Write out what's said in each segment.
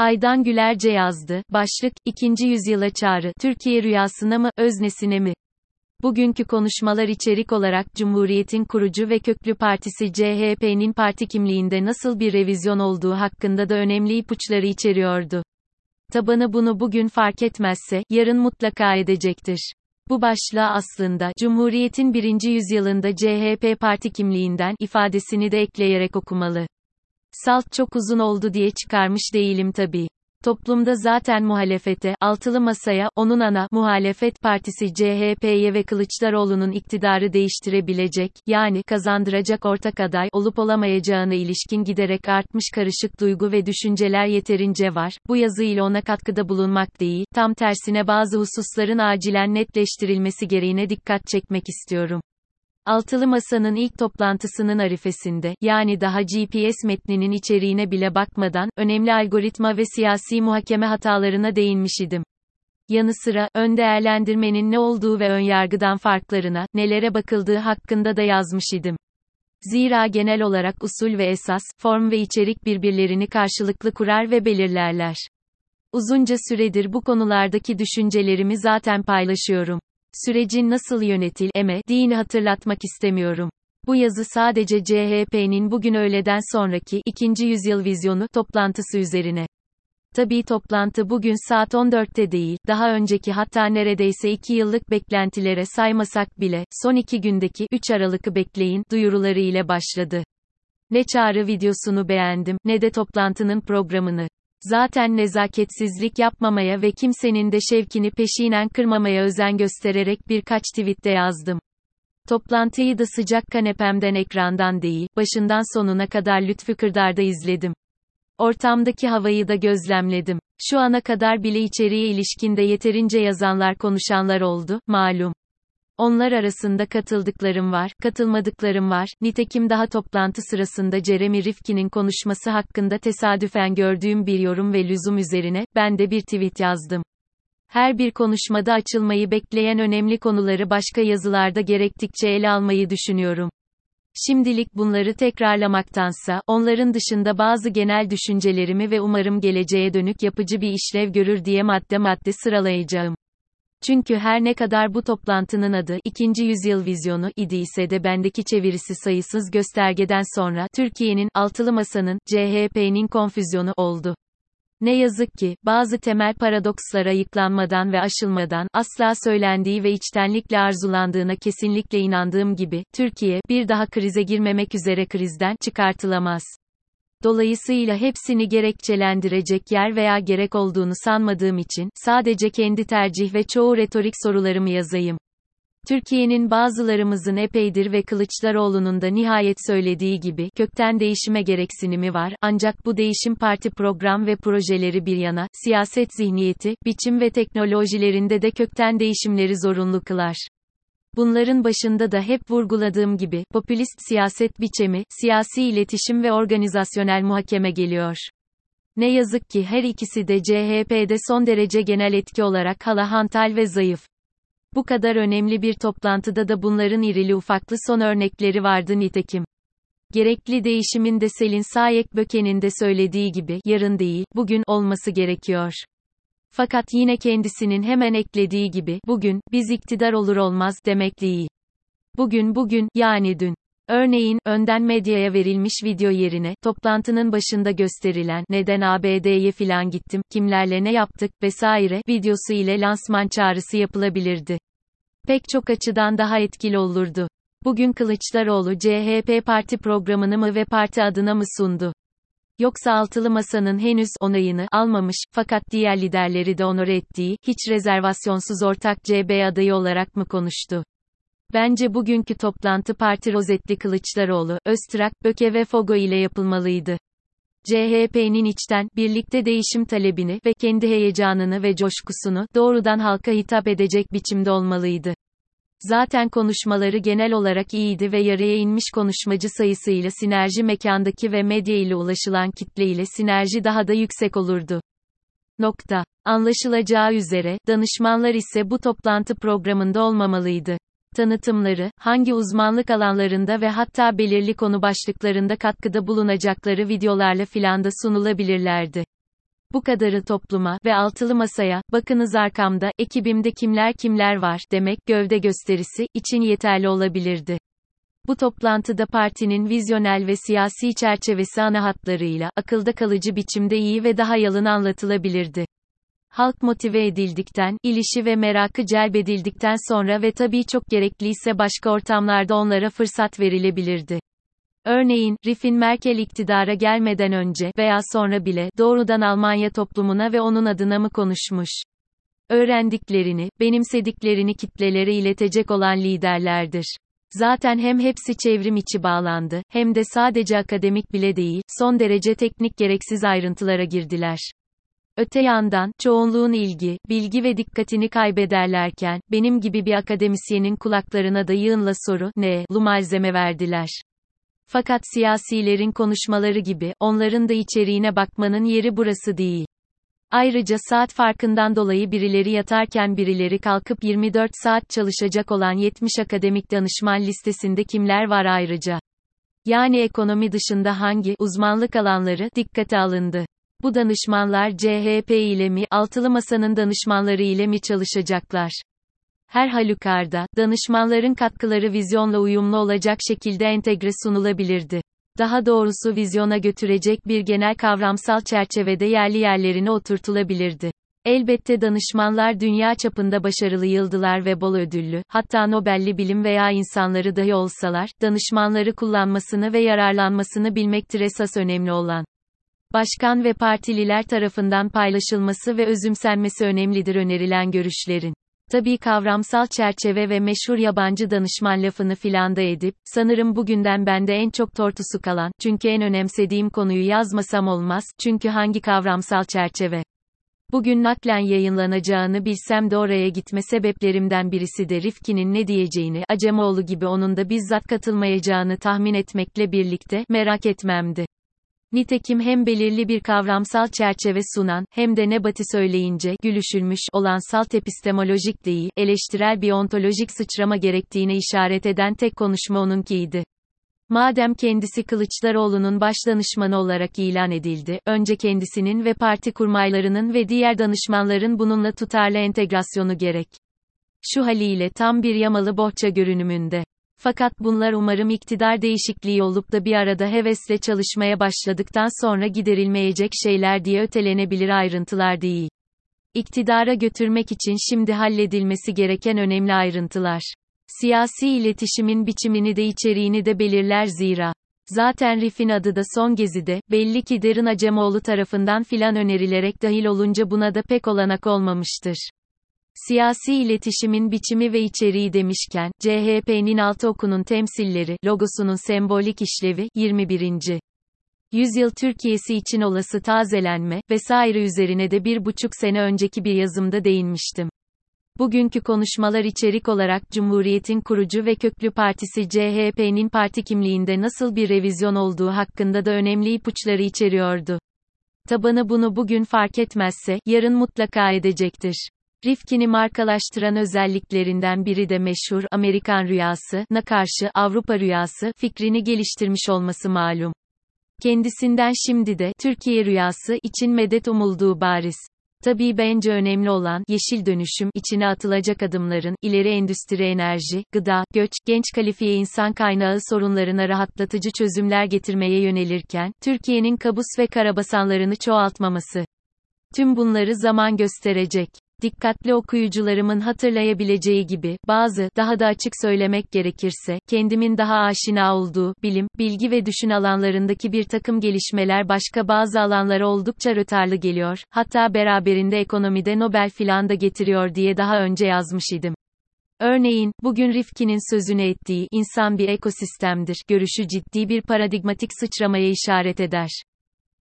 Aydan Gülerce yazdı. Başlık, 2. yüzyıla çağrı, Türkiye rüyasına mı, öznesine mi? Bugünkü konuşmalar içerik olarak Cumhuriyet'in kurucu ve köklü partisi CHP'nin parti kimliğinde nasıl bir revizyon olduğu hakkında da önemli ipuçları içeriyordu. Tabanı bunu bugün fark etmezse, yarın mutlaka edecektir. Bu başlığa aslında, Cumhuriyet'in birinci yüzyılında CHP parti kimliğinden, ifadesini de ekleyerek okumalı. Salt çok uzun oldu diye çıkarmış değilim tabii. Toplumda zaten muhalefete, altılı masaya, onun ana, muhalefet partisi CHP'ye ve Kılıçdaroğlu'nun iktidarı değiştirebilecek, yani kazandıracak ortak aday olup olamayacağına ilişkin giderek artmış karışık duygu ve düşünceler yeterince var. Bu yazı ile ona katkıda bulunmak değil, tam tersine bazı hususların acilen netleştirilmesi gereğine dikkat çekmek istiyorum. Altılı Masa'nın ilk toplantısının arifesinde, yani daha GPS metninin içeriğine bile bakmadan, önemli algoritma ve siyasi muhakeme hatalarına değinmiş idim. Yanı sıra, ön değerlendirmenin ne olduğu ve ön yargıdan farklarına, nelere bakıldığı hakkında da yazmış idim. Zira genel olarak usul ve esas, form ve içerik birbirlerini karşılıklı kurar ve belirlerler. Uzunca süredir bu konulardaki düşüncelerimi zaten paylaşıyorum. Sürecin nasıl yönetil, eme, dini hatırlatmak istemiyorum. Bu yazı sadece CHP'nin bugün öğleden sonraki, ikinci yüzyıl vizyonu, toplantısı üzerine. Tabii toplantı bugün saat 14'te değil, daha önceki hatta neredeyse 2 yıllık beklentilere saymasak bile, son 2 gündeki, 3 Aralık'ı bekleyin, duyuruları ile başladı. Ne çağrı videosunu beğendim, ne de toplantının programını. Zaten nezaketsizlik yapmamaya ve kimsenin de şevkini peşinen kırmamaya özen göstererek birkaç tweette yazdım. Toplantıyı da sıcak kanepemden ekrandan değil, başından sonuna kadar Lütfü Kırdar'da izledim. Ortamdaki havayı da gözlemledim. Şu ana kadar bile içeriğe ilişkinde yeterince yazanlar konuşanlar oldu, malum. Onlar arasında katıldıklarım var, katılmadıklarım var. Nitekim daha toplantı sırasında Jeremy Rifkin'in konuşması hakkında tesadüfen gördüğüm bir yorum ve lüzum üzerine, ben de bir tweet yazdım. Her bir konuşmada açılmayı bekleyen önemli konuları başka yazılarda gerektikçe ele almayı düşünüyorum. Şimdilik bunları tekrarlamaktansa, onların dışında bazı genel düşüncelerimi ve umarım geleceğe dönük yapıcı bir işlev görür diye madde madde sıralayacağım. Çünkü her ne kadar bu toplantının adı, 2. yüzyıl vizyonu, idiyse de bendeki çevirisi sayısız göstergeden sonra, Türkiye'nin, altılı masanın, CHP'nin konfüzyonu, oldu. Ne yazık ki, bazı temel paradokslara yıklanmadan ve aşılmadan, asla söylendiği ve içtenlikle arzulandığına kesinlikle inandığım gibi, Türkiye, bir daha krize girmemek üzere krizden, çıkartılamaz. Dolayısıyla hepsini gerekçelendirecek yer veya gerek olduğunu sanmadığım için, sadece kendi tercih ve çoğu retorik sorularımı yazayım. Türkiye'nin bazılarımızın epeydir ve Kılıçdaroğlu'nun da nihayet söylediği gibi, kökten değişime gereksinimi var, ancak bu değişim parti program ve projeleri bir yana, siyaset zihniyeti, biçim ve teknolojilerinde de kökten değişimleri zorunlu kılar. Bunların başında da hep vurguladığım gibi, popülist siyaset biçemi, siyasi iletişim ve organizasyonel muhakeme geliyor. Ne yazık ki her ikisi de CHP'de son derece genel etki olarak hala hantal ve zayıf. Bu kadar önemli bir toplantıda da bunların irili ufaklı son örnekleri vardı nitekim. Gerekli değişimin de Selin Sayek Böke'nin de söylediği gibi, yarın değil, bugün, olması gerekiyor. Fakat yine kendisinin hemen eklediği gibi, bugün, biz iktidar olur olmaz, demek değil. Bugün bugün, yani dün. Örneğin, önden medyaya verilmiş video yerine, toplantının başında gösterilen, neden ABD'ye filan gittim, kimlerle ne yaptık, vesaire, videosu ile lansman çağrısı yapılabilirdi. Pek çok açıdan daha etkili olurdu. Bugün Kılıçdaroğlu CHP parti programını mı ve parti adına mı sundu? Yoksa altılı masanın henüz onayını almamış, fakat diğer liderleri de onore ettiği, hiç rezervasyonsuz ortak CB adayı olarak mı konuştu? Bence bugünkü toplantı parti rozetli Kılıçdaroğlu, Öztrak, Böke ve Fogo ile yapılmalıydı. CHP'nin içten, birlikte değişim talebini ve kendi heyecanını ve coşkusunu doğrudan halka hitap edecek biçimde olmalıydı. Zaten konuşmaları genel olarak iyiydi ve yarıya inmiş konuşmacı sayısıyla sinerji mekandaki ve medya ile ulaşılan kitle ile sinerji daha da yüksek olurdu. Nokta. Anlaşılacağı üzere, danışmanlar ise bu toplantı programında olmamalıydı. Tanıtımları, hangi uzmanlık alanlarında ve hatta belirli konu başlıklarında katkıda bulunacakları videolarla filanda sunulabilirlerdi. Bu kadarı topluma ve altılı masaya, bakınız arkamda, ekibimde kimler kimler var, demek, gövde gösterisi, için yeterli olabilirdi. Bu toplantıda partinin vizyonel ve siyasi çerçevesi ana hatlarıyla, akılda kalıcı biçimde iyi ve daha yalın anlatılabilirdi. Halk motive edildikten, ilişi ve merakı celbedildikten sonra ve tabii çok gerekliyse başka ortamlarda onlara fırsat verilebilirdi. Örneğin, Riff'in Merkel iktidara gelmeden önce veya sonra bile doğrudan Almanya toplumuna ve onun adına mı konuşmuş? Öğrendiklerini, benimsediklerini kitlelere iletecek olan liderlerdir. Zaten hem hepsi çevrim içi bağlandı, hem de sadece akademik bile değil, son derece teknik gereksiz ayrıntılara girdiler. Öte yandan, çoğunluğun ilgi, bilgi ve dikkatini kaybederlerken, benim gibi bir akademisyenin kulaklarına da yığınla soru, ne, lu malzeme verdiler. Fakat siyasilerin konuşmaları gibi, onların da içeriğine bakmanın yeri burası değil. Ayrıca saat farkından dolayı birileri yatarken birileri kalkıp 24 saat çalışacak olan 70 akademik danışman listesinde kimler var ayrıca? Yani ekonomi dışında hangi uzmanlık alanları dikkate alındı? Bu danışmanlar CHP ile mi, altılı masanın danışmanları ile mi çalışacaklar? Her halükarda, danışmanların katkıları vizyonla uyumlu olacak şekilde entegre sunulabilirdi. Daha doğrusu vizyona götürecek bir genel kavramsal çerçevede yerli yerlerine oturtulabilirdi. Elbette danışmanlar dünya çapında başarılı yıldılar ve bol ödüllü, hatta Nobel'li bilim veya insanları dahi olsalar, danışmanları kullanmasını ve yararlanmasını bilmektir esas önemli olan. Başkan ve partililer tarafından paylaşılması ve özümsenmesi önemlidir önerilen görüşlerin. Tabii kavramsal çerçeve ve meşhur yabancı danışman lafını filanda edip, sanırım bugünden bende en çok tortusu kalan, çünkü en önemsediğim konuyu yazmasam olmaz, çünkü hangi kavramsal çerçeve? Bugün naklen yayınlanacağını bilsem de oraya gitme sebeplerimden birisi de Rifkin'in ne diyeceğini, Acemoğlu gibi onun da bizzat katılmayacağını tahmin etmekle birlikte, merak etmemdi. Nitekim hem belirli bir kavramsal çerçeve sunan, hem de nebati söyleyince, gülüşülmüş olan salt epistemolojik değil, eleştirel bir ontolojik sıçrama gerektiğine işaret eden tek konuşma onunkiydi. Madem kendisi Kılıçdaroğlu'nun baş danışmanı olarak ilan edildi, önce kendisinin ve parti kurmaylarının ve diğer danışmanların bununla tutarlı entegrasyonu gerek. Şu haliyle tam bir yamalı bohça görünümünde. Fakat bunlar umarım iktidar değişikliği olup da bir arada hevesle çalışmaya başladıktan sonra giderilmeyecek şeyler diye ötelenebilir ayrıntılar değil. İktidara götürmek için şimdi halledilmesi gereken önemli ayrıntılar. Siyasi iletişimin biçimini de içeriğini de belirler zira. Zaten Rif'in adı da son gezide, belli ki Derin Acemoğlu tarafından filan önerilerek dahil olunca buna da pek olanak olmamıştır. Siyasi iletişimin biçimi ve içeriği demişken, CHP'nin altı okunun temsilleri, logosunun sembolik işlevi, 21. Yüzyıl Türkiye'si için olası tazelenme, vesaire üzerine de bir buçuk sene önceki bir yazımda değinmiştim. Bugünkü konuşmalar içerik olarak Cumhuriyet'in kurucu ve köklü partisi CHP'nin parti kimliğinde nasıl bir revizyon olduğu hakkında da önemli ipuçları içeriyordu. Tabanı bunu bugün fark etmezse, yarın mutlaka edecektir. Rifkin'i markalaştıran özelliklerinden biri de meşhur Amerikan rüyası na karşı Avrupa rüyası fikrini geliştirmiş olması malum. Kendisinden şimdi de Türkiye rüyası için medet umulduğu bariz. Tabii bence önemli olan yeşil dönüşüm içine atılacak adımların ileri endüstri enerji, gıda, göç, genç kalifiye insan kaynağı sorunlarına rahatlatıcı çözümler getirmeye yönelirken Türkiye'nin kabus ve karabasanlarını çoğaltmaması. Tüm bunları zaman gösterecek dikkatli okuyucularımın hatırlayabileceği gibi, bazı, daha da açık söylemek gerekirse, kendimin daha aşina olduğu, bilim, bilgi ve düşün alanlarındaki bir takım gelişmeler başka bazı alanlara oldukça rötarlı geliyor, hatta beraberinde ekonomide Nobel filan da getiriyor diye daha önce yazmış idim. Örneğin, bugün Rifkin'in sözünü ettiği, insan bir ekosistemdir, görüşü ciddi bir paradigmatik sıçramaya işaret eder.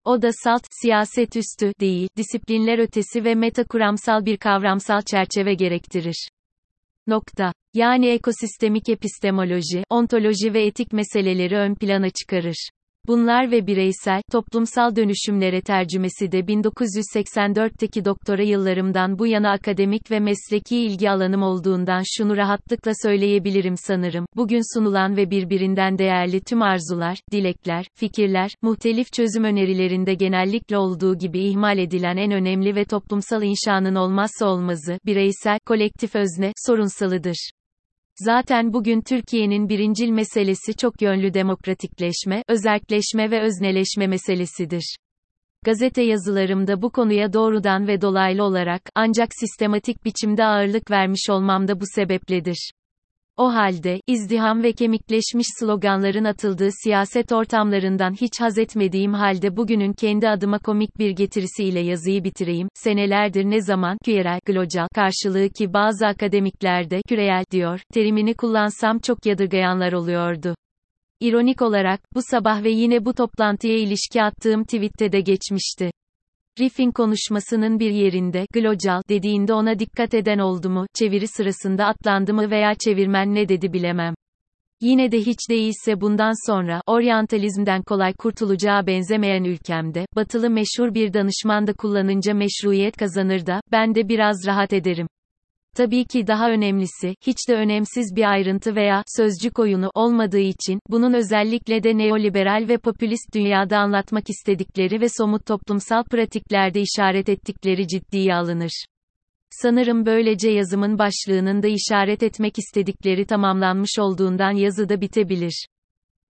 O da salt, siyaset üstü değil, disiplinler ötesi ve metakuramsal bir kavramsal çerçeve gerektirir. Nokta. Yani ekosistemik epistemoloji, ontoloji ve etik meseleleri ön plana çıkarır. Bunlar ve bireysel, toplumsal dönüşümlere tercümesi de 1984'teki doktora yıllarımdan bu yana akademik ve mesleki ilgi alanım olduğundan şunu rahatlıkla söyleyebilirim sanırım. Bugün sunulan ve birbirinden değerli tüm arzular, dilekler, fikirler, muhtelif çözüm önerilerinde genellikle olduğu gibi ihmal edilen en önemli ve toplumsal inşanın olmazsa olmazı, bireysel, kolektif özne, sorunsalıdır. Zaten bugün Türkiye'nin birincil meselesi çok yönlü demokratikleşme, özerkleşme ve özneleşme meselesidir. Gazete yazılarımda bu konuya doğrudan ve dolaylı olarak, ancak sistematik biçimde ağırlık vermiş olmam da bu sebepledir. O halde, izdiham ve kemikleşmiş sloganların atıldığı siyaset ortamlarından hiç haz etmediğim halde bugünün kendi adıma komik bir getirisiyle yazıyı bitireyim. Senelerdir ne zaman, küyerel, global, karşılığı ki bazı akademiklerde, küreyel, diyor, terimini kullansam çok yadırgayanlar oluyordu. İronik olarak, bu sabah ve yine bu toplantıya ilişki attığım tweette de geçmişti. Riff'in konuşmasının bir yerinde, global, dediğinde ona dikkat eden oldu mu, çeviri sırasında atlandı mı veya çevirmen ne dedi bilemem. Yine de hiç değilse bundan sonra, oryantalizmden kolay kurtulacağı benzemeyen ülkemde, batılı meşhur bir danışman da kullanınca meşruiyet kazanır da, ben de biraz rahat ederim. Tabii ki daha önemlisi, hiç de önemsiz bir ayrıntı veya sözcük oyunu olmadığı için, bunun özellikle de neoliberal ve popülist dünyada anlatmak istedikleri ve somut toplumsal pratiklerde işaret ettikleri ciddiye alınır. Sanırım böylece yazımın başlığının da işaret etmek istedikleri tamamlanmış olduğundan yazı da bitebilir.